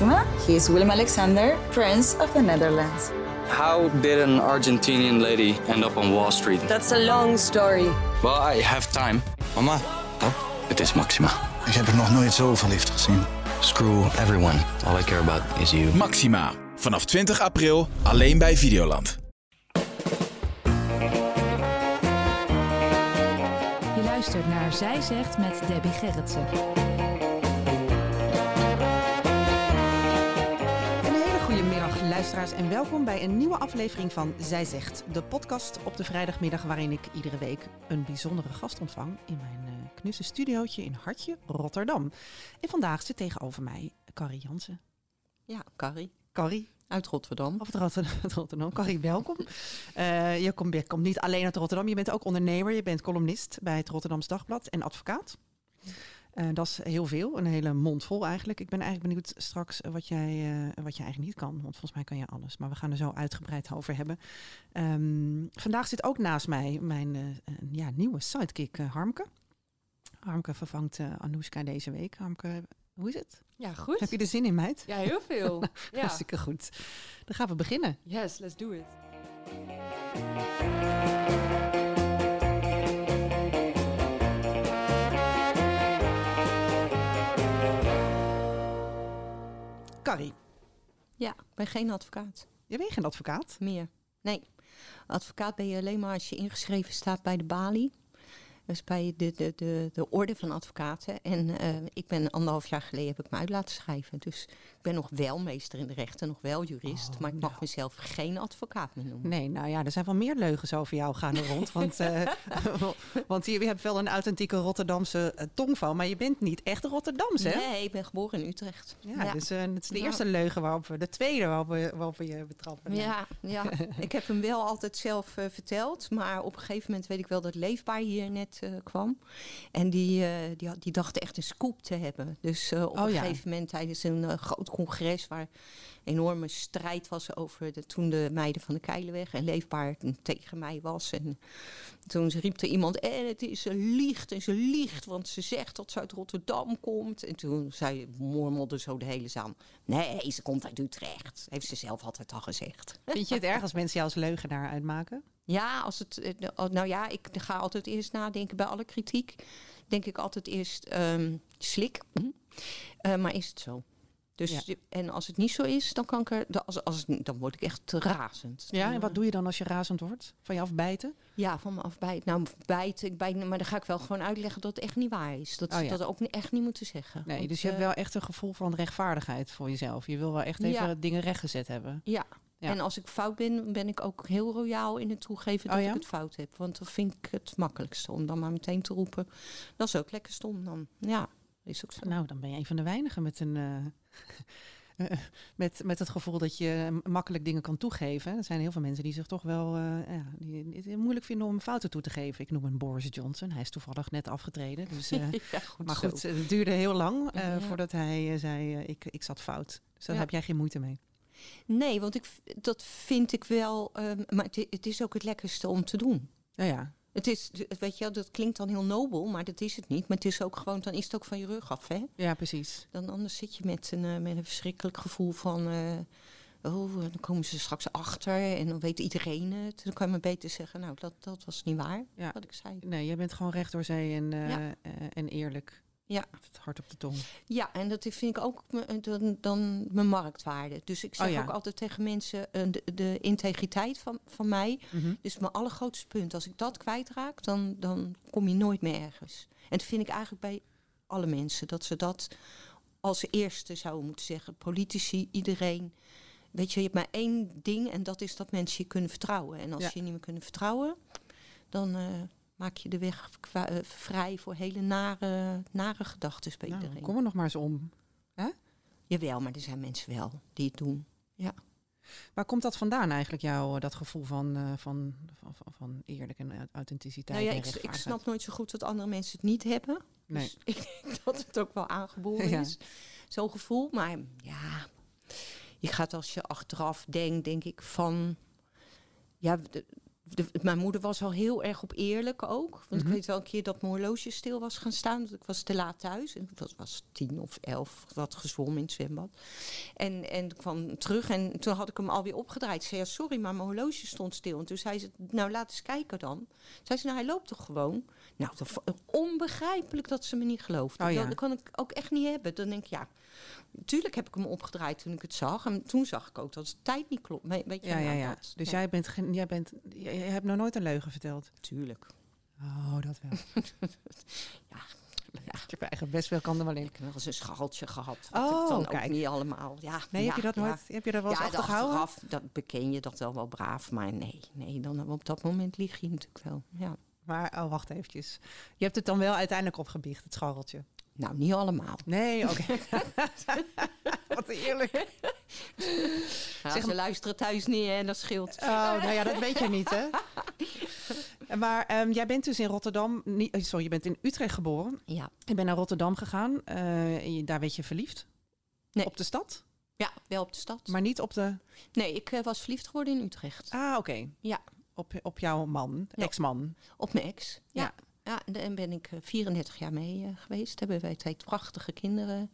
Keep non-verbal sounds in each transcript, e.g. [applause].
Maxima. He is Willem Alexander, Prince of the Netherlands. How did an Argentinian lady end up on Wall Street? That's a long story. Well, I have time. Mama, Oh, het is Maxima. ik heb er nog nooit zo verliefd gezien. Screw everyone. All I care about is you. Maxima. Vanaf 20 april alleen bij Videoland. Je luistert naar Zij Zegt met Debbie Gerritsen. Luisteraars, en welkom bij een nieuwe aflevering van Zij Zegt, de podcast op de vrijdagmiddag waarin ik iedere week een bijzondere gast ontvang in mijn uh, knusse studiootje in Hartje, Rotterdam. En vandaag zit tegenover mij Carrie Jansen. Ja, Carrie. Carrie. Uit Rotterdam. Of het [laughs] Rotterdam. Carrie, welkom. Uh, je, komt, je komt niet alleen uit Rotterdam, je bent ook ondernemer. Je bent columnist bij het Rotterdams Dagblad en advocaat. Uh, dat is heel veel, een hele mond vol eigenlijk. Ik ben eigenlijk benieuwd straks wat jij, uh, wat jij eigenlijk niet kan. Want volgens mij kan je alles. Maar we gaan er zo uitgebreid over hebben. Um, vandaag zit ook naast mij mijn uh, ja, nieuwe sidekick Harmke. Harmke vervangt Anoushka deze week. Harmke, hoe is het? Ja, goed. Heb je er zin in, meid? Ja, heel veel. [laughs] ja. Hartstikke goed. Dan gaan we beginnen. Yes, let's do it. Carrie. Ja, ik ben geen advocaat. Je bent geen advocaat? Meer. Nee. Advocaat ben je alleen maar als je ingeschreven staat bij de balie. Dus bij de, de, de, de orde van advocaten. En uh, ik ben anderhalf jaar geleden heb ik me uit laten schrijven. Dus ik ben nog wel meester in de rechten, nog wel jurist. Oh, maar ik mag nou. mezelf geen advocaat meer noemen. Nee, nou ja, er zijn wel meer leugens over jou gaande rond. want, uh, [laughs] [laughs] want je hebt wel een authentieke Rotterdamse uh, tongval. Maar je bent niet echt Rotterdamse, hè? Nee, ik ben geboren in Utrecht. Ja, ja. dus het is de eerste ja. leugen waarop we, de tweede waarop we, waarop we je betrappen. Ja, ja. [laughs] ik heb hem wel altijd zelf verteld. Maar op een gegeven moment weet ik wel dat Leefbaar hier net kwam. En die, uh, die, die dachten echt een scoop te hebben. Dus uh, op oh, een ja. gegeven moment tijdens een groot congres waar enorme strijd was over de, toen de meiden van de Keilenweg en Leefbaar tegen mij was. En toen riep er iemand, en het is een liegt en ze liegt, want ze zegt dat ze uit Rotterdam komt. En toen zei, mormelde zo de hele zaal, nee, ze komt uit Utrecht. Heeft ze zelf altijd al gezegd. Vind je het erg als mensen jou als leugenaar uitmaken? Ja, als het, nou ja, ik ga altijd eerst nadenken bij alle kritiek. Denk ik altijd eerst um, slik. Uh, maar is het zo? Dus, ja. En als het niet zo is, dan, kan ik er, als, als, dan word ik echt razend. Ja, en wat doe je dan als je razend wordt? Van je afbijten? Ja, van me afbijten. Nou, bijten, ik bijt, maar dan ga ik wel gewoon uitleggen dat het echt niet waar is. Dat, oh ja. dat ook echt niet moeten zeggen. Nee, Want, dus je uh, hebt wel echt een gevoel van rechtvaardigheid voor jezelf. Je wil wel echt even ja. dingen rechtgezet hebben. Ja, ja. En als ik fout ben, ben ik ook heel royaal in het toegeven dat oh ja? ik het fout heb. Want dat vind ik het makkelijkste om dan maar meteen te roepen. Dat is ook lekker stom dan. Ja, is ook zo. Nou, dan ben je een van de weinigen met een... Uh, [laughs] met, met het gevoel dat je makkelijk dingen kan toegeven. Er zijn heel veel mensen die zich toch wel uh, ja, die, die het moeilijk vinden om fouten toe te geven. Ik noem hem Boris Johnson. Hij is toevallig net afgetreden. Dus, [laughs] ja, goed maar goed, zo. het duurde heel lang ja. voordat hij zei: ik, ik zat fout. Dus daar heb jij geen moeite mee. Nee, want ik, dat vind ik wel. Um, maar het, het, is ook het lekkerste om te doen. Ja, ja. Het is, weet je, dat klinkt dan heel nobel, maar dat is het niet. Maar het is ook gewoon, dan is het ook van je rug af, hè? Ja, precies. Dan anders zit je met een, uh, met een verschrikkelijk gevoel van. Uh, oh, dan komen ze straks achter en dan weet iedereen het. Dan kan je maar beter zeggen, nou, dat, dat was niet waar, ja. wat ik zei. Nee, jij bent gewoon recht door zee en, uh, ja. en eerlijk. Ja. Het hart op de tong. Ja, en dat vind ik ook dan, dan mijn marktwaarde. Dus ik zeg oh ja. ook altijd tegen mensen uh, de, de, integriteit van, van mij. Mhm. Mm -hmm. Dus mijn allergrootste punt. Als ik dat kwijtraak, dan, dan kom je nooit meer ergens. En dat vind ik eigenlijk bij alle mensen. Dat ze dat als eerste zouden moeten zeggen. Politici, iedereen. Weet je, je hebt maar één ding en dat is dat mensen je kunnen vertrouwen. En als ja. je niet meer kunnen vertrouwen, dan... Uh, maak je de weg uh, vrij voor hele nare, nare gedachten bij nou, iedereen. Kom er nog maar eens om. Hè? Jawel, maar er zijn mensen wel die het doen. Ja. Waar komt dat vandaan eigenlijk, jou, dat gevoel van, uh, van, van, van, van, eerlijk en authenticiteit? Nou ja, ik, ik, snap nooit zo goed dat andere mensen het niet hebben. Nee. Dus [laughs] ik denk dat het ook wel aangeboren Ja. is. Zo'n gevoel. Maar ja, je gaat als je achteraf denkt, denk ik van... Ja, de- de- mijn moeder was al heel erg op eerlijk ook. Want ik weet wel een keer dat mijn horloge stil was gaan staan. Want ik was te laat thuis. En ik was, tien of elf. Had gezwommen in het zwembad. En, en ik kwam terug en toen had ik hem alweer opgedraaid. Ik zei, ja, sorry, maar mijn horloge stond stil. En toen zei ze, nou, laat eens kijken dan. Zei ze, nou, hij loopt toch gewoon? Nou, onbegrijpelijk dat ze me niet geloofde. Oh ja. dat, kan ik ook echt niet hebben. Dan denk ik, ja, Tuurlijk heb ik hem opgedraaid toen ik het zag. En toen zag ik ook dat de tijd niet klopt. We- Weet je, Ja, ja, nou, ja. dat- Dus jij bent, jij bent, jij hebt nog nooit een leugen verteld. Tuurlijk. Oh, dat wel. [laughs] Ja. Ik heb eigenlijk best wel kan er wel in. Ik heb wel eens een scharreltje gehad. Dat Oh, ik dan kijk. ook niet allemaal. Ja, Nee, ja, heb je dat ja. nooit? Heb je dat wel eens ja, achtergehouden? achteraf dat beken je dat wel wel braaf. Maar nee, nee, dan op dat moment lieg je natuurlijk wel. Ja. Maar, oh, wacht eventjes. Je hebt het dan wel uiteindelijk opgebiecht, het scharreltje. Nou, niet allemaal. Nee, oké. [laughs] Wat eerlijk. Ja, Zeg ze luisteren thuis niet en dat scheelt. Oh, nou ja, dat weet je niet, hè? [laughs] Maar ehm, jij bent dus in Rotterdam, niet, eh, sorry, je bent in Utrecht geboren. Ja. Je bent naar Rotterdam gegaan. eh, daar werd je verliefd. Nee. Op de stad, ja, wel op de stad. maar niet op de... Nee, ik eh, was verliefd geworden in Utrecht. Ah, oké. Ja. Op, op jouw man, Ja. ex-man. Op mijn ex. Ja. Ja. ja. en ben ik eh, 34 jaar mee eh, geweest. Hebben wij twee prachtige kinderen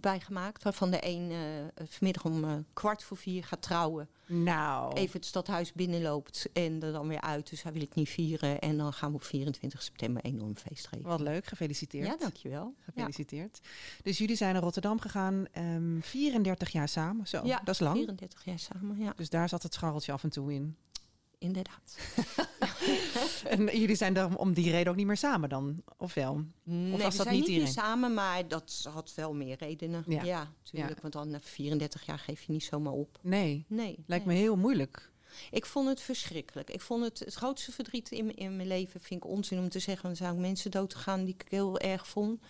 bijgemaakt. Waarvan de een eh, vanmiddag om eh, kwart voor vier gaat trouwen. Nou, Even het stadhuis binnenloopt en er dan weer uit. Dus hij wil ik niet vieren. En dan gaan we op 24 september enorm feest geven. wat leuk. Gefeliciteerd. Ja, dankjewel. Ja. Gefeliciteerd. Dus jullie zijn naar Rotterdam gegaan, ehm 34 jaar samen. Zo, ja, dat is lang. 34 jaar samen, ja, Dus daar zat het scharreltje af en toe in. Inderdaad. [laughs] En jullie zijn dan om die reden ook niet meer samen dan, of wel? Nee, was we dat zijn niet niet meer samen, maar dat had wel meer redenen. Ja. Ja, natuurlijk. Ja. Want dan na 34 jaar geef je niet zomaar op. Nee, Nee. lijkt nee. me heel moeilijk. Ik vond het verschrikkelijk. Ik vond het het grootste verdriet in, in mijn leven. Vind ik onzin om te zeggen. Er zijn ook mensen doodgegaan die ik heel erg vond.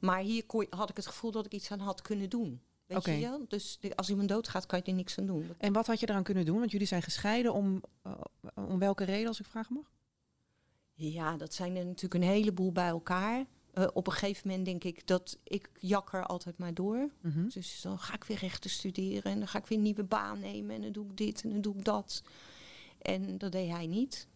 Maar hier kon, had ik het gevoel dat ik iets aan had kunnen doen. Weet Oké. je wel? Dus als iemand doodgaat, kan je er niks aan doen. En wat had je eraan kunnen doen? Want jullie zijn gescheiden om, eh, om welke reden, als ik vragen mag? Ja, dat zijn er natuurlijk een heleboel bij elkaar. Eh, op een gegeven moment denk ik dat ik jakker altijd maar door. Mhm. Dus dan ga ik weer rechten studeren en dan ga ik weer een nieuwe baan nemen en dan doe ik dit en dan doe ik dat. En dat deed hij niet.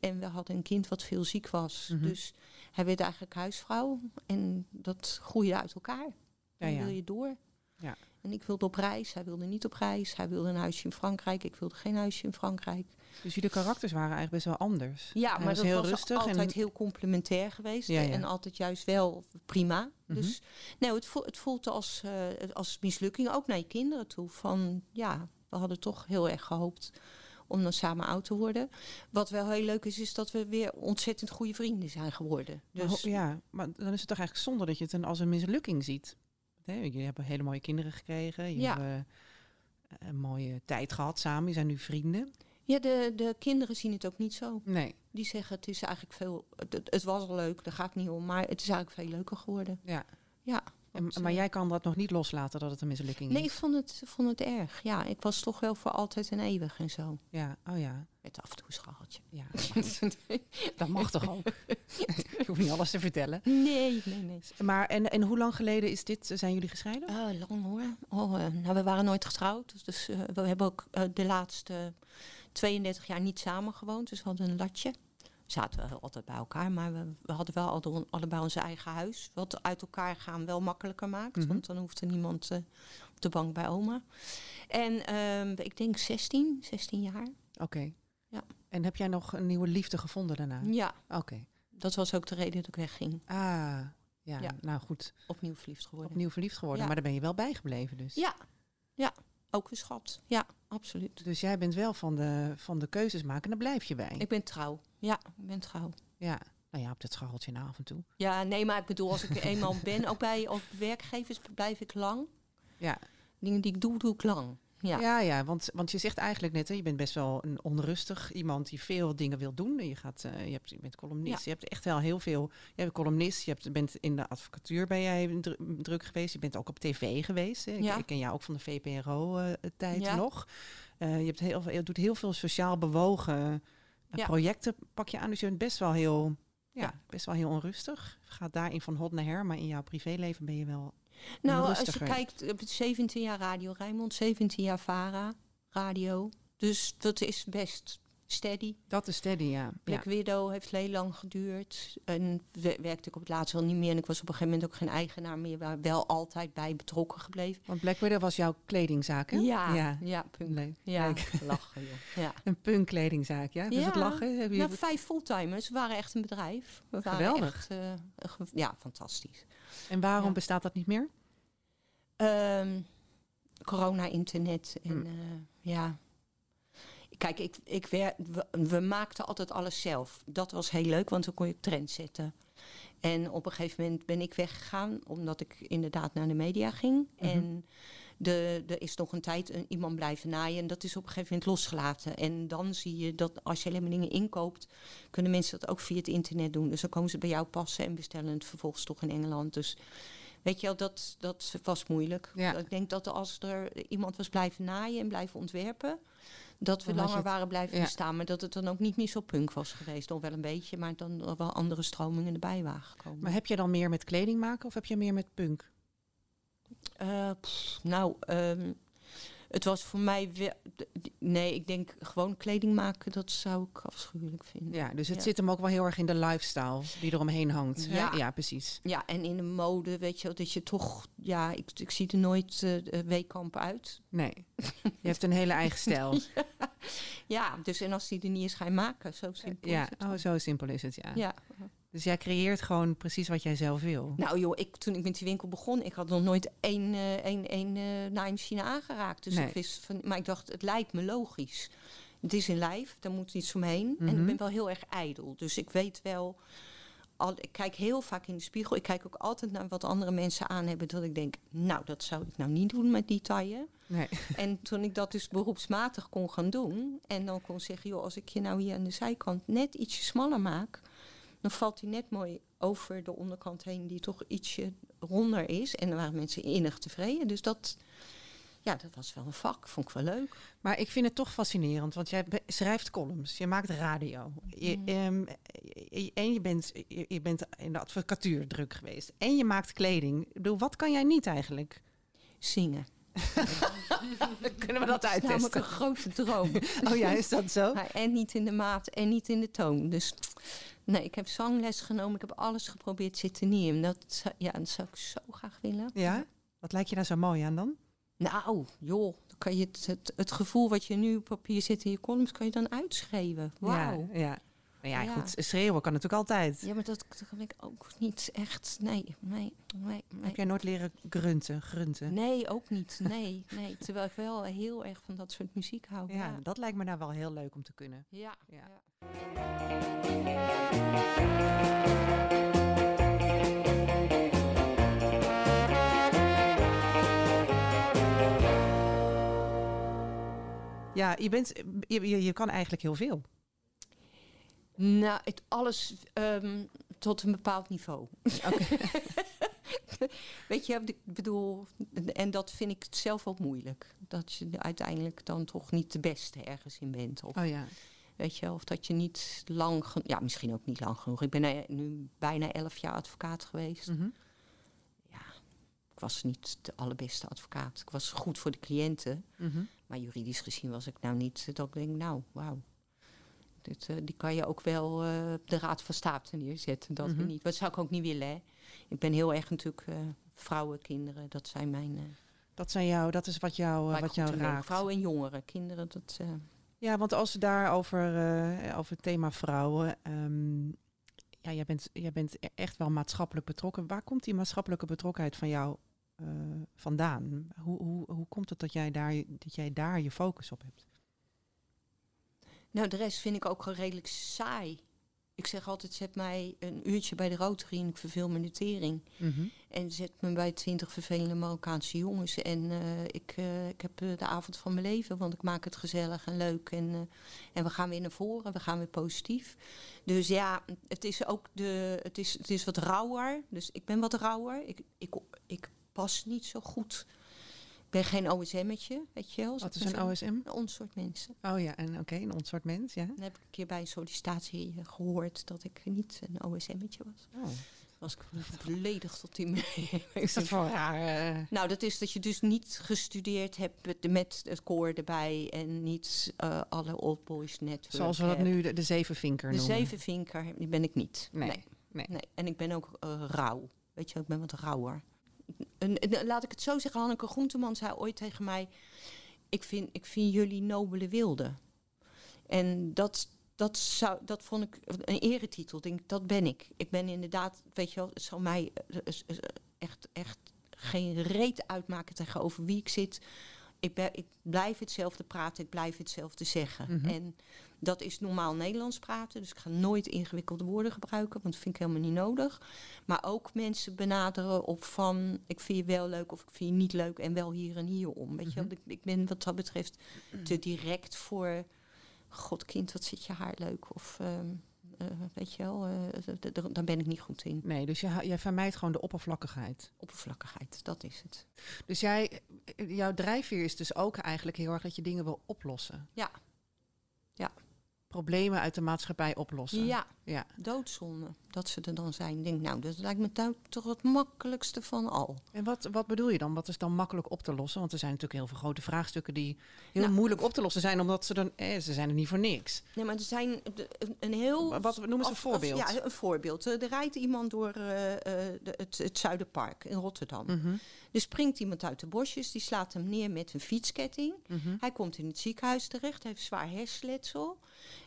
En we hadden een kind wat veel ziek was. Mhm. Dus hij werd eigenlijk huisvrouw en dat groeide uit elkaar. Ja, Dan ja. wil je door. Ja. En ik wilde op reis, hij wilde niet op reis. Hij wilde een huisje in Frankrijk, ik wilde geen huisje in Frankrijk. Dus jullie karakters waren eigenlijk best wel anders. Ja, Hij maar was dat heel was rustig altijd en- heel complementair geweest. Ja, ja. En altijd juist wel prima. Mhm. Dus nee, het, voelt, het voelt als, eh, als mislukking, ook naar je kinderen toe. Van ja, we hadden toch heel erg gehoopt om dan samen oud te worden. Wat wel heel leuk is, is dat we weer ontzettend goede vrienden zijn geworden. Dus ja, maar dan is het toch eigenlijk zonde dat je het een, als een mislukking ziet. Hè, Jullie hebben hele mooie kinderen gekregen. Je Ja. hebben eh, een mooie tijd gehad samen. Je zijn nu vrienden. ja, de, de kinderen zien het ook niet zo. Nee, Die zeggen het is eigenlijk veel. Het, het was al leuk, daar gaat het niet om. Maar het is eigenlijk veel leuker geworden. ja. Ja. En, maar jij kan dat nog niet loslaten dat het een mislukking Nee, ik is. vond het, vond het erg. Ja, ik was toch wel voor altijd en eeuwig en zo. Ja, oh ja. Met af en toe een ja [laughs] dat mag toch ook? je hoeft niet alles te vertellen. Nee, nee, nee. Maar en, en hoe lang geleden is dit? Zijn jullie gescheiden? Ah, lang hoor. Oh, eh, nou, we waren nooit getrouwd. Dus, dus eh, we hebben ook eh, de laatste 32 jaar niet samen gewoond. Dus we hadden een latje. We zaten wel altijd bij elkaar, maar we, we hadden wel alle- allebei ons eigen huis. Wat uit elkaar gaan wel makkelijker maakt. Mhm. Want dan hoeft er niemand eh, op de bank bij oma. En ehm, ik denk 16, 16 jaar. Oké. Ja. En heb jij nog een nieuwe liefde gevonden daarna? Ja, Oké. dat was ook de reden dat ik wegging. Ah, ja, Ja. nou goed. Opnieuw verliefd geworden. Opnieuw verliefd geworden. Ja. Maar daar ben je wel bijgebleven dus. Ja, ja. Ook een schat. Ja, absoluut. Dus jij bent wel van de, van de keuzes maken en daar blijf je bij. Ik ben trouw. Ja, ik ben trouw. Ja. Nou ja, op dat scharreltje na af en toe. Ja, nee, maar ik bedoel, als ik er eenmaal [laughs] ben, ook bij ook werkgevers blijf ik lang. Ja, Dingen die ik doe, doe ik lang. Ja. ja, ja, want, want je zegt eigenlijk net, hè, je bent best wel een onrustig iemand die veel dingen wil doen. Je, gaat, eh, je, hebt, je bent columnist, Ja. je hebt echt wel heel veel. Je bent columnist, je hebt, bent in de advocatuur ben jij dru- druk geweest. Je bent ook op tv geweest. Hè. Ik, Ja. ik ken jou ook van de VPRO-tijd Ja. nog. Eh, je, hebt heel, veel- je doet heel veel sociaal bewogen eh, projecten, pak je aan. Dus je bent best wel heel, ja, Ja. best wel heel onrustig. Gaat daarin van hot naar her, maar in jouw privéleven ben je wel Nou, als je kijkt, ik heb 17 jaar Radio Rijnmond, 17 jaar VARA, radio. Dus dat is best Steady. Dat is Steady, ja. Black ja. Widow heeft heel lang geduurd. En we- werkte ik op het laatst wel niet meer. En ik was op een gegeven moment ook geen eigenaar meer. Maar wel altijd bij betrokken gebleven. Want Black Widow was jouw kledingzaak, hè? Ja, ja. ja, punk. Leuk. Ja, Leuk. [laughs] lachen joh. Ja. [laughs] Een punk kledingzaak, ja? Dus het Ja. lachen? Heb je... Nou, vijf fulltimers. We waren echt een bedrijf. We waren Geweldig. Echt, eh, ge- ja, fantastisch. en waarom ja. bestaat dat niet meer? Ehm, corona, internet en Hmm. eh, ja. Kijk, ik, ik wer- we, we maakten altijd alles zelf. Dat was heel leuk, want dan kon je trend zetten. En op een gegeven moment ben ik weggegaan, omdat ik inderdaad naar de media ging. Mhm. En de, er is nog een tijd een, iemand blijven naaien en dat is op een gegeven moment losgelaten. En dan zie je dat als je alleen maar dingen inkoopt, kunnen mensen dat ook via het internet doen. Dus dan komen ze bij jou passen en bestellen het vervolgens toch in Engeland. Dus weet je wel, dat, dat was moeilijk. Ja. Ik denk dat als er iemand was blijven naaien en blijven ontwerpen, dat we Dan langer het- waren blijven ja. bestaan. Maar dat het dan ook niet meer zo punk was geweest. Nog wel een beetje, maar dan wel andere stromingen erbij waren gekomen. Maar heb je dan meer met kleding maken of heb je meer met punk? Eh, pff, nou, ehm, het was voor mij... we- d- d- nee, ik denk gewoon kleding maken, dat zou ik afschuwelijk vinden. Ja, dus het Ja. zit hem ook wel heel erg in de lifestyle die eromheen hangt. hè? Ja. ja precies. Ja, en in de mode, weet je wel, dat je toch... Ja, ik, ik zie er nooit weekkamp uit. Nee, je hebt een hele eigen stijl. [laughs] Ja, dus en als die er niet is, ga je maken. Zo simpel Ja, is het. oh, zo simpel is het, ja. ja. Dus jij creëert gewoon precies wat jij zelf wil. Nou joh, ik, toen ik met die winkel begon, ik had nog nooit één, eh, één, één eh, naaimachine aangeraakt. Dus Nee. ik wist van, maar ik dacht, het lijkt me logisch. Het is een lijf, daar moet iets omheen. En Mhm. ik ben wel heel erg ijdel. Dus ik weet wel, al, ik kijk heel vaak in de spiegel. Ik kijk ook altijd naar wat andere mensen aan hebben. Dat ik denk, nou, dat zou ik nou niet doen met die taille. Nee. [laughs] En toen ik dat dus beroepsmatig kon gaan doen. En dan kon zeggen, joh, als ik je nou hier aan de zijkant net ietsje smaller maak. Dan valt hij net mooi over de onderkant heen, die toch ietsje ronder is. En dan waren mensen innig tevreden. Dus dat, ja, dat was wel een vak. Vond ik wel leuk. Maar ik vind het toch fascinerend, want jij schrijft columns, je maakt radio. Je, Mm. ehm, je- en je bent, je, je bent in de advocatuur druk geweest. En je maakt kleding. Ik bedoel, wat kan jij niet eigenlijk? Zingen. [laughs] [laughs] Kunnen we dat Dat is namelijk uittesten? een grote droom. [laughs] Oh ja, is dat zo? Maar en niet in de maat en niet in de toon. Dus nee, ik heb zangles genomen. Ik heb alles geprobeerd, zit er niet in. Dat, ja, dat zou ik zo graag willen. Ja? Wat lijkt je daar zo mooi aan dan? Nou, joh, dan kan je het, het, het gevoel wat je nu op papier zit in je columns, kan je dan uitschreven. Wauw. Ja, ja. Maar ja, Ja. goed, schreeuwen kan natuurlijk altijd. Ja, maar dat, dat kan ik ook niet echt. Nee, nee, nee. Nee, Heb jij nooit leren grunten, grunten? nee ook niet. Nee, nee. Terwijl ik wel heel erg van dat soort muziek hou. Ja, Ja. dat lijkt me nou wel heel leuk om te kunnen. Ja. Ja. ja. Ja, je, bent, je, je, je kan eigenlijk heel veel. Nou, het alles ehm, tot een bepaald niveau. [laughs] Weet je, ik bedoel, en dat vind ik zelf ook moeilijk. Dat je uiteindelijk dan toch niet de beste ergens in bent. Of, Oh ja. Weet je, of dat je niet lang, ja, misschien ook niet lang genoeg. Ik ben eh, nu bijna elf jaar advocaat geweest. Mhm. Ja, ik was niet de allerbeste advocaat. Ik was goed voor de cliënten. Mhm. Maar juridisch gezien was ik nou niet dat ik denk, nou, wauw. Dit, eh, die kan je ook wel eh, op de Raad van State neerzetten. Dat Mhm. niet. Dat zou ik ook niet willen, hè. Ik ben heel erg natuurlijk eh, vrouwen, kinderen. Dat zijn mijn... Dat, zijn jou, dat is wat jou, wat jou raakt. Vrouwen en jongeren. Kinderen, dat... Ja, want als we daar over, over het thema vrouwen. ehm, ja, jij bent, jij bent e- echt wel maatschappelijk betrokken. Waar komt die maatschappelijke betrokkenheid van jou vandaan? Hoe, hoe, hoe komt het dat jij, daar, je- dat jij daar je focus op hebt? Nou, de rest vind ik ook gewoon redelijk saai. Ik zeg altijd, zet mij een uurtje bij de Rotary en ik verveel mijn de tering. En zet me bij twintig vervelende Marokkaanse jongens. En eh, ik, eh, ik heb eh, de avond van mijn leven, want ik maak het gezellig en leuk. En, en we gaan weer naar voren, we gaan weer positief. Dus ja, het is ook de, het is, het is wat rauwer. Dus ik ben wat rauwer. Ik, ik, ik pas niet zo goed. Ik ben geen OSM'tje, weet je wel. Wat is een OSM? Een ons soort mensen. Oh ja, en oké, een soort mens, ja. Dan heb ik een keer bij een sollicitatie eh, gehoord dat ik niet een OSM'tje was. Oh. Was ik volledig tot die [laughs] Is dat voor raar? Uh... Nou, dat is dat je dus niet gestudeerd hebt met het koor erbij en niet uh, alle old boys netwerk. Zoals we dat nu de, de zevenvinker noemen. De zevenvinker, die ben ik niet. Nee. Nee. nee. nee. En ik ben ook uh, rauw. Weet je, ik ben wat rauwer. Laat ik het zo zeggen, Hanneke Groenteman zei ooit tegen mij... Ik vind, ik vind jullie nobele wilden. En dat, dat, zou, dat vond ik een eretitel. Denk, dat ben ik. Ik ben inderdaad, weet je wel, het zal mij echt, echt geen reet uitmaken tegenover wie ik zit. Ik, ben, ik blijf hetzelfde praten, ik blijf hetzelfde zeggen. Mhm. En dat is normaal Nederlands praten. Dus ik ga nooit ingewikkelde woorden gebruiken, want dat vind ik helemaal niet nodig. Maar ook mensen benaderen op van ik vind je wel leuk of ik vind je niet leuk en wel hier en hier om. Weet je? Mhm. Ik, ik ben wat dat betreft [clears throat] te direct voor God kind, wat zit je haar leuk? Of ehm, eh, weet je wel, eh, daar ben ik niet goed in. Nee, dus je, jij vermijdt gewoon de oppervlakkigheid. Oppervlakkigheid, dat is het. Dus jij, jouw drijfveer is dus ook eigenlijk heel erg dat je dingen wil oplossen. Ja. Ja. Problemen uit de maatschappij oplossen. Ja, ja. doodzonde dat ze er dan zijn. Ik denk, nou, dat lijkt me nou toch het makkelijkste van al. En wat, wat bedoel je dan? Wat is dan makkelijk op te lossen? Want er zijn natuurlijk heel veel grote vraagstukken die heel Nou. moeilijk op te lossen zijn, omdat ze dan, eh, ze zijn er niet voor niks. Nee, maar er zijn een, heel... Wat noemen ze een voorbeeld? Ja, een voorbeeld. Eh, Er rijdt iemand door eh, eh, de- het, het Zuiderpark in Rotterdam. Mhm, Er springt iemand uit de bosjes, die slaat hem neer met een fietsketting. mhm. Hij komt in het ziekenhuis terecht, heeft zwaar hersenletsel.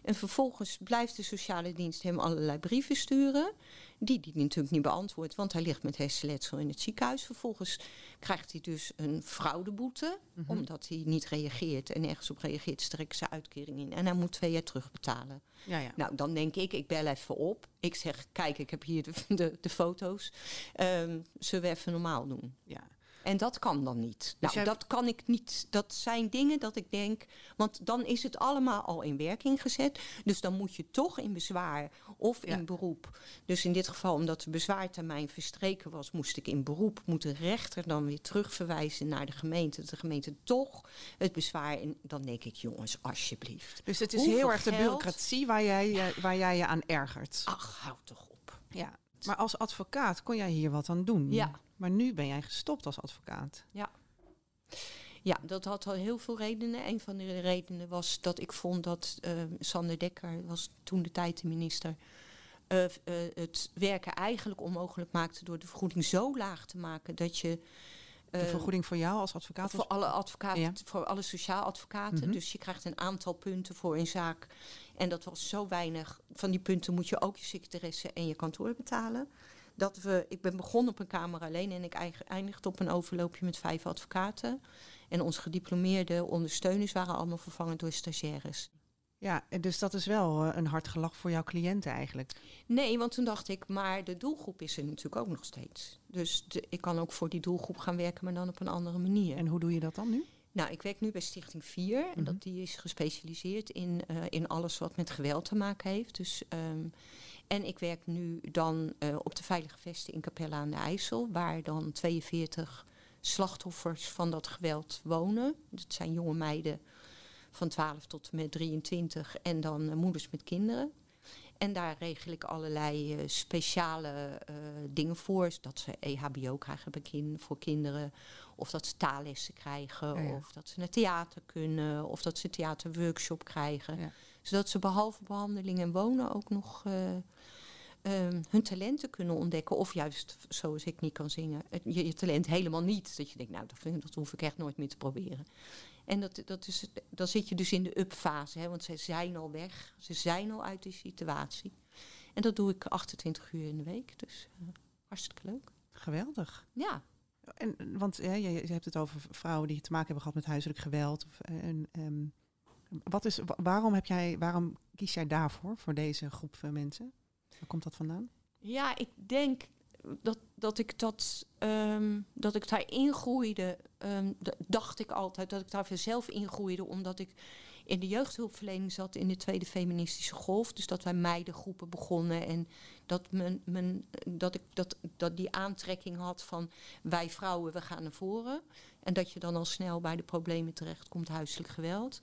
En vervolgens blijft de sociale dienst hem allerlei brieven sturen. Die die natuurlijk niet beantwoordt, want hij ligt met hersenletsel in het ziekenhuis. Vervolgens krijgt hij dus een fraudeboete, Mhm. omdat hij niet reageert en ergens op reageert, strekken ze uitkering in. En hij moet twee jaar terugbetalen. Ja, ja. Nou, dan denk ik, ik bel even op. Ik zeg, kijk, ik heb hier de, [laughs] de, de foto's. Ehm, zullen we even normaal doen? ja. En dat kan dan niet. Nou, jij- dat kan ik niet. Dat zijn dingen dat ik denk. Want dan is het allemaal al in werking gezet. Dus dan moet je toch in bezwaar of Ja. in beroep. Dus in dit geval, omdat de bezwaartermijn verstreken was, moest ik in beroep. Moet de rechter dan weer terugverwijzen naar de gemeente. De gemeente toch het bezwaar. En dan denk ik, jongens, alsjeblieft. Dus het is Hoeveel heel erg de bureaucratie waar jij, waar jij je aan ergert. Ach, houd toch op. Ja. Maar als advocaat kon jij hier wat aan doen. Ja. Maar nu ben jij gestopt als advocaat. Ja, dat had al heel veel redenen. Een van de redenen was dat ik vond dat eh, Sander Dekker, was toen de tijd de minister, eh, eh, het werken eigenlijk onmogelijk maakte door de vergoeding zo laag te maken dat je. De eh, vergoeding voor jou als advocaat? voor alle advocaten, Ja. voor alle sociaal advocaten. Mhm. Dus je krijgt een aantal punten voor een zaak. En dat was zo weinig. Van die punten moet je ook je secretaresse en je kantoor betalen. Dat we, ik ben begonnen op een kamer alleen en ik eindigde op een overloopje met vijf advocaten. En onze gediplomeerde ondersteuners waren allemaal vervangen door stagiaires. Ja, dus dat is wel eh, een hard gelach voor jouw cliënten eigenlijk. Nee, want toen dacht ik, maar de doelgroep is er natuurlijk ook nog steeds. Dus de- ik kan ook voor die doelgroep gaan werken, maar dan op een andere manier. En hoe doe je dat dan nu? Nou, ik werk nu bij Stichting 4. En Mhm. dat, die is gespecialiseerd in, eh, in alles wat met geweld te maken heeft. Dus, ehm, en ik werk nu dan eh, op de Veilige Vesten in Capelle aan de IJssel. Waar dan 42 slachtoffers van dat geweld wonen. Dat zijn jonge meiden van 12 tot en met 23. En dan eh, moeders met kinderen. En daar regel ik allerlei eh, speciale dingen voor. Dat ze EHBO krijgen bij kin- voor kinderen. Of dat ze taallessen krijgen. Ja, ja. Of dat ze naar theater kunnen. Of dat ze een theaterworkshop krijgen. Ja. Zodat ze behalve behandeling en wonen ook nog eh, ehm, hun talenten kunnen ontdekken. Of juist, zoals ik niet kan zingen, het- je, je talent helemaal niet. Dat je denkt, nou, dat, vind, dat hoef ik echt nooit meer te proberen. En dat, dat is, dan zit je dus in de up-fase, hè, want ze zijn al weg. Ze zijn al uit die situatie. En dat doe ik 28 uur in de week. Dus eh, hartstikke leuk. Geweldig. Ja, En, want ja, je, je hebt het over vrouwen die te maken hebben gehad met huiselijk geweld. Of, eh, en, ehm, wat is, wa- waarom, heb jij, waarom kies jij daarvoor, voor deze groep mensen? Waar komt dat vandaan? Ja, ik denk dat, dat ik dat ehm, dat ik daar ingroeide. ehm, dacht ik altijd dat ik daar zelf ingroeide, omdat ik in de jeugdhulpverlening zat in de tweede feministische golf. Dus dat wij meidengroepen begonnen en dat, men, dat ik dat, dat die aantrekking had van wij vrouwen, we gaan naar voren. En dat je dan al snel bij de problemen terechtkomt, huiselijk geweld.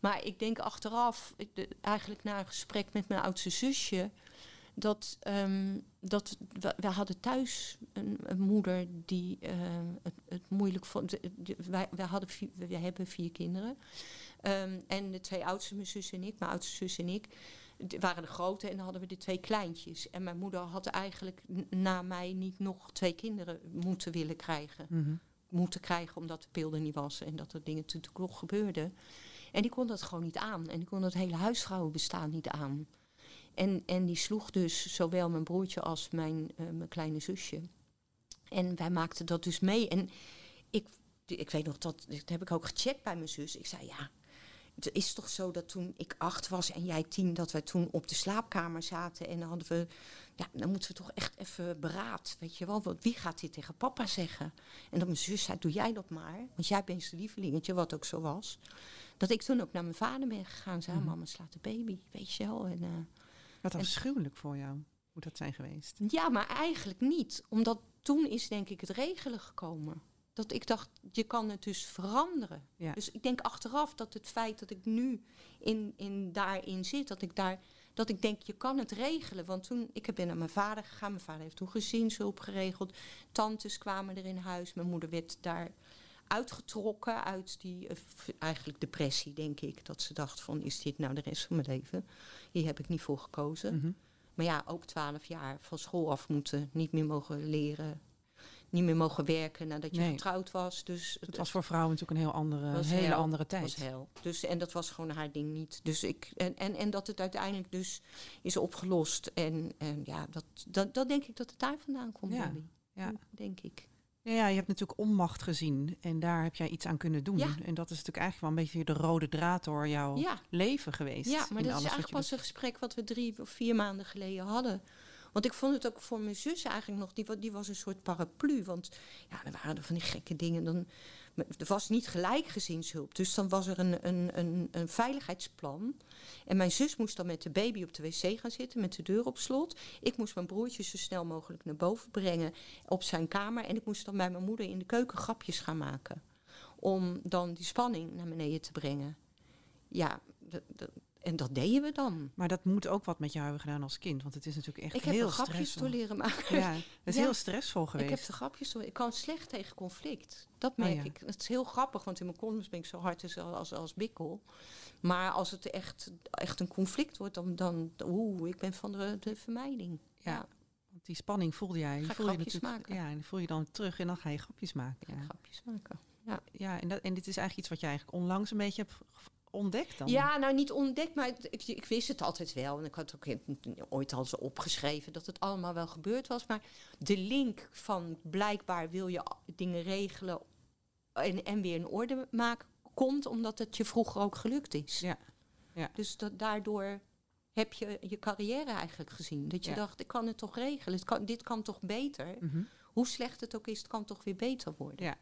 Maar ik denk achteraf, eigenlijk na een gesprek met mijn oudste zusje, dat, ehm, dat we, we hadden thuis een, een moeder die ehm, het, het moeilijk vond. Wij, wij, hadden vier, we hebben vier kinderen. Ehm, en de twee oudste, mijn zus en ik, mijn oudste zus en ik, waren de grote en dan hadden we de twee kleintjes. En mijn moeder had eigenlijk na mij niet nog twee kinderen moeten willen krijgen. Mhm. Moeten krijgen omdat de pil er niet was en dat er dingen natuurlijk nog gebeurden. En die kon dat gewoon niet aan. En die kon dat hele huisvrouwenbestaan niet aan. En, en die sloeg dus zowel mijn broertje als mijn, eh, mijn kleine zusje. En wij maakten dat dus mee. En ik, ik weet nog, dat, dat heb ik ook gecheckt bij mijn zus. Ik zei, ja, het is toch zo dat toen ik acht was en jij tien... dat wij toen op de slaapkamer zaten en dan hadden we... ja, dan moeten we toch echt even beraad, weet je wel. Want wie gaat dit tegen papa zeggen? En dat mijn zus zei, doe jij dat maar. Want jij bent zijn lievelingetje, wat ook zo was. Dat ik toen ook naar mijn vader ben gegaan. Zei, mama slaat de baby, weet je wel. En, eh, Wat afschuwelijk voor jou, moet dat zijn geweest. ja, maar eigenlijk niet. Omdat toen is denk ik het regelen gekomen. Dat ik dacht, je kan het dus veranderen. Ja. Dus ik denk achteraf dat het feit dat ik nu in, in daarin zit, dat ik daar, dat ik denk, je kan het regelen. Want toen, ik ben naar mijn vader gegaan. Mijn vader heeft toen gezinshulp geregeld. Tantes kwamen er in huis. Mijn moeder werd daar uitgetrokken uit die eh, eigenlijk depressie, denk ik. Dat ze dacht van, is dit nou de rest van mijn leven? Hier heb ik niet voor gekozen. Mhm. Maar ja, ook twaalf jaar van school af moeten, niet meer mogen leren, niet meer mogen werken nadat je Nee. getrouwd was. Dus Het was voor vrouwen natuurlijk een heel andere, was hele hel. andere was tijd. hel. Dus, en dat was gewoon haar ding niet. Dus ik, en, en, en dat het uiteindelijk dus is opgelost. En, en ja, dat, dat, dat denk ik dat het daar vandaan komt, Ja, ja. Denk ik. Ja, ja, je hebt natuurlijk onmacht gezien en daar heb jij iets aan kunnen doen. Ja. En dat is natuurlijk eigenlijk wel een beetje de rode draad door jouw Ja. leven geweest. Ja, maar dat is eigenlijk pas een gesprek wat we drie of vier maanden geleden hadden. Want ik vond het ook voor mijn zus eigenlijk nog, die, die was een soort paraplu. Want ja, er waren er van die gekke dingen. Dan, er was niet gelijk gezinshulp. Dus dan was er een, een, een, een veiligheidsplan. En mijn zus moest dan met de baby op de wc gaan zitten met de deur op slot. Ik moest mijn broertje zo snel mogelijk naar boven brengen op zijn kamer. En ik moest dan bij mijn moeder in de keuken grapjes gaan maken. Om dan die spanning naar beneden te brengen. Ja, d- d- en dat deden we dan. Maar dat moet ook wat met jou hebben gedaan als kind. Want het is natuurlijk echt Ik heb heel er grapjes stressvol. door leren maken. Ja, het is Ja. heel stressvol geweest. Ik heb de grapjes door. Ik kan slecht tegen conflict. Dat Oh, merk ja. ik. Het is heel grappig, want in mijn columns ben ik zo hard als, als, als bikkel. Maar als het echt, echt een conflict wordt, dan, dan oeh, ik ben van de, de vermijding. Ja. Ja, Want die spanning voelde jij. Ga ik voel je grapjes natuurlijk- maken. Ja, en die voel je dan terug en dan ga je grapjes maken. Ja, grapjes maken. Ja. ja en, dat, en dit is eigenlijk iets wat je eigenlijk onlangs een beetje hebt ontdekt dan. Ja, nou niet ontdekt, maar ik, ik wist het altijd wel. En ik had ook ooit al zo opgeschreven dat het allemaal wel gebeurd was. Maar de link van blijkbaar wil je dingen regelen en, en weer in orde maken, komt omdat het je vroeger ook gelukt is. Ja. Ja. Dus dat, daardoor heb je je carrière eigenlijk gezien. Dat je Ja. dacht, ik kan het toch regelen. Het kan, dit kan toch beter. Mhm. Hoe slecht het ook is, het kan toch weer beter worden. Ja.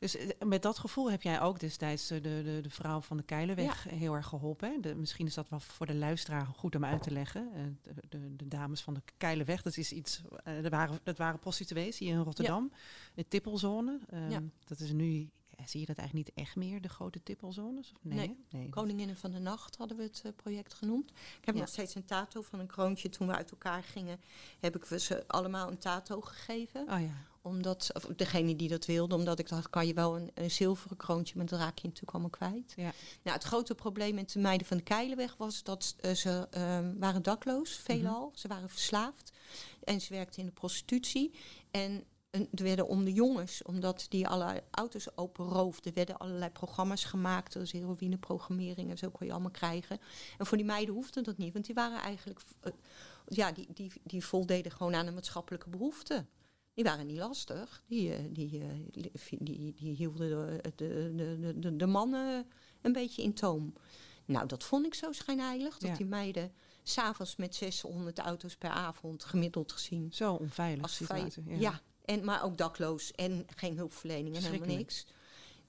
Dus eh, met dat gevoel heb jij ook destijds eh, de, de, de vrouw van de Keilenweg heel erg geholpen. Hè? De, misschien is dat wel voor de luisteraar goed om uit te leggen. Eh, de, de, de dames van de Keilenweg, dat is iets. eh, dat, waren, dat waren prostituees hier in Rotterdam. De tippelzone. ehm, Ja. Dat is nu. Ja, zie je dat eigenlijk niet echt meer, de grote tippelzones? Of nee, Nee. Koninginnen van de Nacht hadden we het eh, project genoemd. Ik heb Ja. nog steeds een tato van een kroontje. Toen we uit elkaar gingen, heb ik ze allemaal een tato gegeven. Oh ja. Omdat, of degene die dat wilde, omdat ik dacht, kan je wel een, een zilveren kroontje, maar dat raak je natuurlijk allemaal kwijt. Ja. Nou, het grote probleem met de meiden van de Keilenweg was dat eh, ze ehm, waren dakloos, veelal. Ze waren verslaafd en ze werkten in de prostitutie. En en er werden om de jongens, omdat die alle auto's openroofden, werden allerlei programma's gemaakt. Dus heroïneprogrammering en zo kon je allemaal krijgen. En voor die meiden hoefde dat niet, want die waren eigenlijk, eh, ja, die, die, die voldeden gewoon aan een maatschappelijke behoefte. Die waren niet lastig. Die, eh, die, eh, li- die, die hielden de, de, de, de, de mannen een beetje in toom. Nou, dat vond ik zo schijnheilig. Dat Ja. die meiden s'avonds met 600 auto's per avond gemiddeld gezien. Zo onveilig situatie. ja. En, maar ook dakloos en geen hulpverlening en helemaal niks.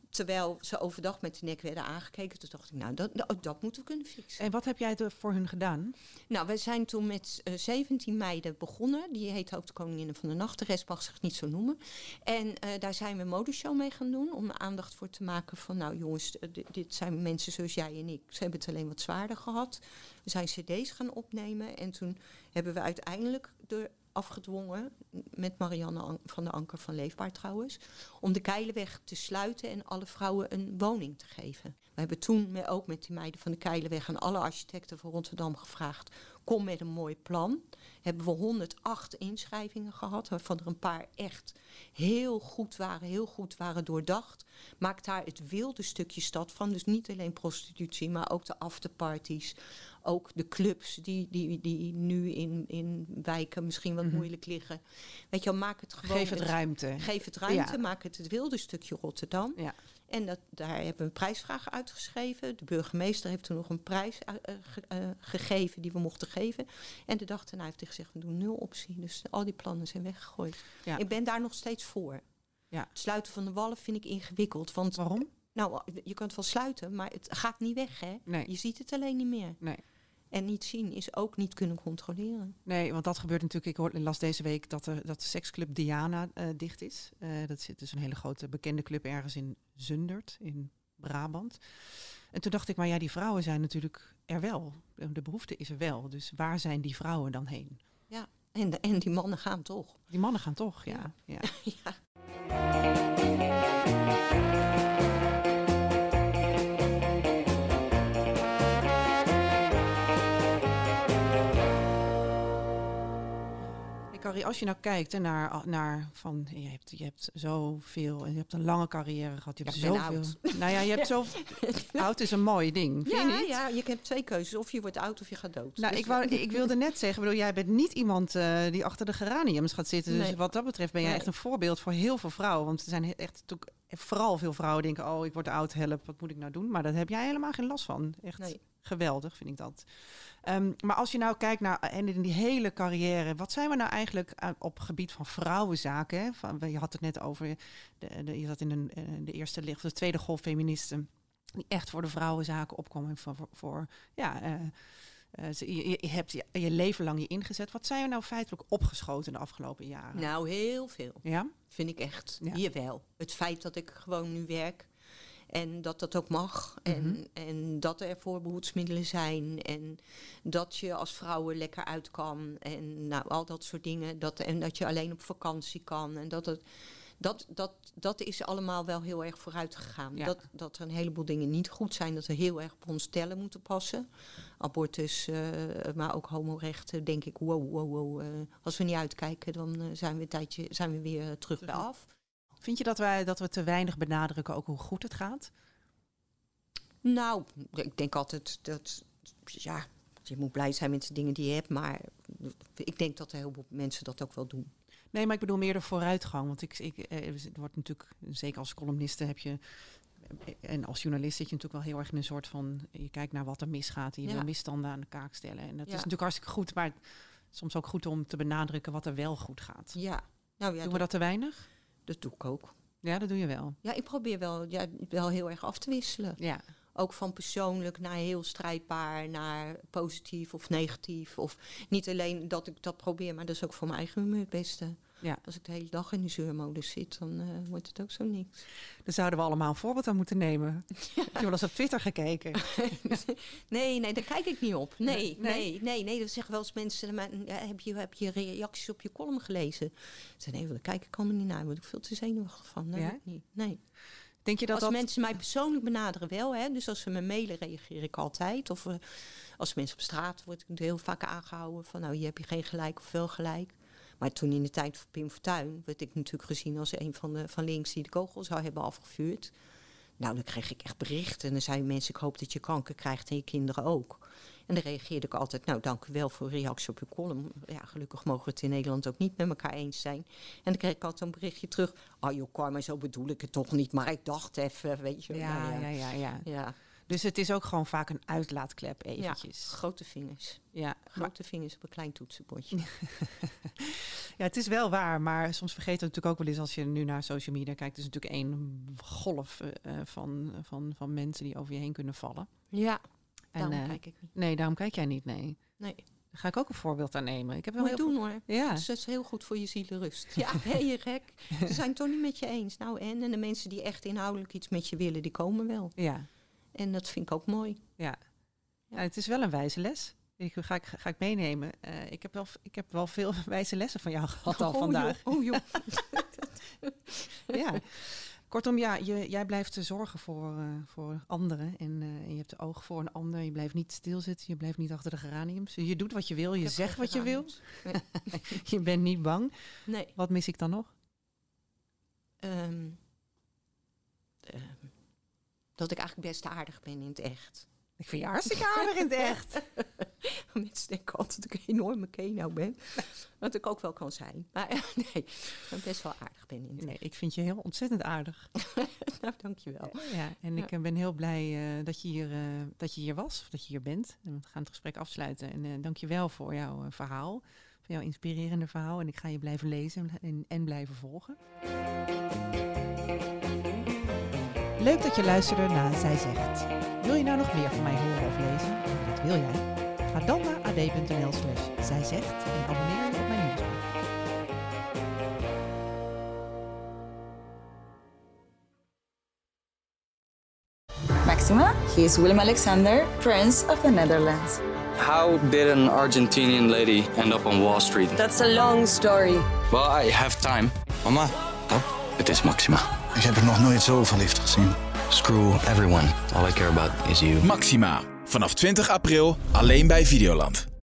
terwijl ze overdag met de nek werden aangekeken, toen dacht ik, nou, dat, dat, dat moeten we kunnen fixen. En wat heb jij er voor hun gedaan? Nou, we zijn toen met uh, 17 meiden begonnen. Die heet ook de Koninginnen van de Nacht. De rest mag zich niet zo noemen. En uh, daar zijn we een modeshow mee gaan doen. Om aandacht voor te maken van, nou jongens, dit, dit zijn mensen zoals jij en ik. Ze hebben het alleen wat zwaarder gehad. We zijn cd's gaan opnemen. En toen hebben we uiteindelijk de afgedwongen, met Marianne van der Anker van Leefbaar trouwens, om de Keilenweg te sluiten en alle vrouwen een woning te geven. We hebben toen ook met die meiden van de Keilenweg aan alle architecten van Rotterdam gevraagd, kom met een mooi plan. Hebben we 108 inschrijvingen gehad, waarvan er een paar echt heel goed waren, heel goed waren doordacht. Maakt daar het wilde stukje stad van, dus niet alleen prostitutie, maar ook de afterparties, ook de clubs die, die, die nu in, in wijken misschien wat mm -hmm. moeilijk liggen. Weet je wel, maak het gewoon. Geef het, het ruimte. Geef het ruimte, ja. maak het het wilde stukje Rotterdam. Ja. En dat, daar hebben we een prijsvraag uitgeschreven. De burgemeester heeft toen nog een prijs uh, ge, uh, gegeven die we mochten geven. En de dag daarna heeft hij gezegd, we doen nul optie. Dus al die plannen zijn weggegooid. Ja. Ik ben daar nog steeds voor. Ja. Het sluiten van de wallen vind ik ingewikkeld. Want, Waarom? Nou, je kunt wel sluiten, maar het gaat niet weg, hè? Nee. Je ziet het alleen niet meer. Nee. En niet zien is ook niet kunnen controleren. Nee, want dat gebeurt natuurlijk. Ik hoor, las deze week dat, er, dat de seksclub Diana uh, dicht is. Uh, dat zit dus een hele grote bekende club ergens in Zundert, in Brabant. En toen dacht ik, maar ja, die vrouwen zijn natuurlijk er wel. De behoefte is er wel. Dus waar zijn die vrouwen dan heen? Ja, en, de, en die mannen gaan toch. Die mannen gaan toch, ja. Ja. ja. [laughs] ja. Als je nou kijkt naar, naar van je hebt, je hebt zoveel en je hebt een lange carrière gehad. Je hebt ja, zoveel. [laughs] Nou ja, je hebt zo. oud is een mooi ding. Vind ja, je niet? ja, je hebt twee keuzes. Of je wordt oud of je gaat dood. Nou, Dus- ik, wou, ik wilde net zeggen, bedoel, jij bent niet iemand uh, die achter de geraniums gaat zitten. Dus Nee. wat dat betreft ben jij Nee. echt een voorbeeld voor heel veel vrouwen. Want er zijn echt natuurlijk vooral veel vrouwen denken: oh, ik word oud, help, wat moet ik nou doen? Maar daar heb jij helemaal geen last van. Echt Nee. geweldig, vind ik dat. Ehm, maar als je nou kijkt naar en in die hele carrière, wat zijn we nou eigenlijk uh, op gebied van vrouwenzaken? Hè? Van, je had het net over, de, de, je zat in een, uh, de eerste licht, de tweede golf feministen, die echt voor de vrouwenzaken opkomen. Voor, voor, voor ja, uh, uh, je, je, hebt je, je, leven lang je ingezet. Wat zijn we nou feitelijk opgeschoten de afgelopen jaren? Nou, heel veel. Ja? Vind ik echt. Ja. Jawel. Het feit dat ik gewoon nu werk. En dat dat ook mag. Mhm. En, en dat er voorbehoedsmiddelen zijn. En dat je als vrouw er lekker uit kan. En nou, al dat soort dingen. Dat, en dat je alleen op vakantie kan. En dat het. Dat, dat, dat is allemaal wel heel erg vooruit gegaan. Ja. Dat, dat er een heleboel dingen niet goed zijn. Dat we heel erg op ons tellen moeten passen. Abortus, uh, maar ook homorechten. Denk ik, wow, wow, wow. Uh, als we niet uitkijken, dan uh, zijn, we een tijdje, zijn we weer terug bij af. Vind je dat, wij, dat we te weinig benadrukken ook hoe goed het gaat? Nou, ik denk altijd dat, ja, je moet blij zijn met de dingen die je hebt, maar ik denk dat heel veel mensen dat ook wel doen. Nee, maar ik bedoel meer de vooruitgang. Want ik, ik, het wordt natuurlijk, zeker als columniste heb je, en als journalist zit je natuurlijk wel heel erg in een soort van, je kijkt naar wat er misgaat en je Ja. wil misstanden aan de kaak stellen. En dat is natuurlijk hartstikke goed, maar soms ook goed om te benadrukken wat er wel goed gaat. Ja, nou ja, Doen we dat te weinig? Dat doe ik ook. Ja, dat doe je wel. Ja, ik probeer wel, ja, wel heel erg af te wisselen. Ja, Ook van persoonlijk naar heel strijdbaar, naar positief of negatief. Of niet alleen dat ik dat probeer, maar dat is ook voor mijn eigen humeur het beste. Ja. Als ik de hele dag in de zeurmodus zit, dan eh, wordt het ook zo niks. daar zouden we allemaal een voorbeeld aan moeten nemen. [laughs] Heb je wel eens op Twitter gekeken? [laughs] nee, nee, daar kijk ik niet op. Nee, Nee? nee, nee, nee. Dat zeggen wel eens mensen, maar, ja, heb, je, heb je reacties op je column gelezen? Zei, nee, daar kijk ik allemaal niet naar. Daar word ik veel te zenuwachtig van. Nee, Ja? niet. nee. Denk je dat als dat... mensen mij persoonlijk benaderen wel, hè, dus als ze me mailen reageer ik altijd. Of uh, als mensen op straat word ik heel vaak aangehouden van nou hier heb je geen gelijk of wel gelijk. Maar toen in de tijd van Pim Fortuyn werd ik natuurlijk gezien als een van, de, van links die de kogel zou hebben afgevuurd. Nou, dan kreeg ik echt berichten. En dan zeiden mensen, ik hoop dat je kanker krijgt en je kinderen ook. En dan reageerde ik altijd, nou, dank u wel voor uw reactie op uw column. Ja, gelukkig mogen we het in Nederland ook niet met elkaar eens zijn. En dan kreeg ik altijd een berichtje terug. Ah, joh, Karma, zo bedoel ik het toch niet. Maar ik dacht even, weet je. Ja, nou ja, ja, ja. ja. Dus het is ook gewoon vaak een uitlaatklep eventjes. Ja, grote vingers. Ja, grote vingers op een klein toetsenbordje. [laughs] ja, het is wel waar, maar soms vergeten we natuurlijk ook wel eens als je nu naar social media kijkt. Het is natuurlijk één golf uh, van, van, van mensen die over je heen kunnen vallen. Ja, en, daarom uh, kijk ik niet. Nee, daarom kijk jij niet, nee. Nee. Daar ga ik ook een voorbeeld aan nemen. Ik heb wel Moet heel doen hoor. Ja. Dat is heel goed voor je zielenrust. Ja, [laughs] ben je gek? Ze zijn het toch niet met je eens. Nou en? En de mensen die echt inhoudelijk iets met je willen, die komen wel. Ja. En dat vind ik ook mooi. Ja. ja het is wel een wijze les. Ik, ga, ik, ga ik meenemen. Uh, ik, heb wel, ik heb wel veel [laughs] wijze lessen van jou [laughs] gehad al oh, vandaag. Joh, oh joh. [laughs] ja. Kortom, ja, je, jij blijft zorgen voor, uh, voor anderen. En, uh, en, je hebt de oog voor een ander. Je blijft niet stilzitten. Je blijft niet achter de geraniums. Je doet wat je wil. Je zegt wat je wil. Nee. je bent niet bang. Nee. Wat mis ik dan nog? Um, um, dat ik eigenlijk best aardig ben in het echt. Ik vind je hartstikke aardig in het echt. [laughs] Mensen denken altijd dat ik een enorme keno ben. Wat ik ook wel kan zijn. Maar [laughs] nee, ik best wel aardig ben in het Nee, ik vind je heel ontzettend aardig. [laughs] nou, dankjewel. Ja, en ik ben heel blij uh, dat, je hier, uh, dat je hier was. Of dat je hier bent. En we gaan het gesprek afsluiten. En uh, dank je wel voor jouw verhaal. Voor jouw inspirerende verhaal. En ik ga je blijven lezen en, en blijven volgen. Leuk dat je luisterde naar Zij Zegt. Wil je nou nog meer van mij horen of lezen? Dat wil jij? Ga dan naar ad.nl slash Zij Zegt en abonneer je op mijn nieuwsbrief. Maxima, he is Willem Alexander, Prince of the Netherlands. How did an Argentinian lady end up on Wall Street? That's a long story. Well, I have time. Mama, oh, het is Maxima. Ik heb er nog nooit zo verliefd gezien. Screw everyone. All I care about is you. Maxima. Vanaf 20 april alleen bij Videoland.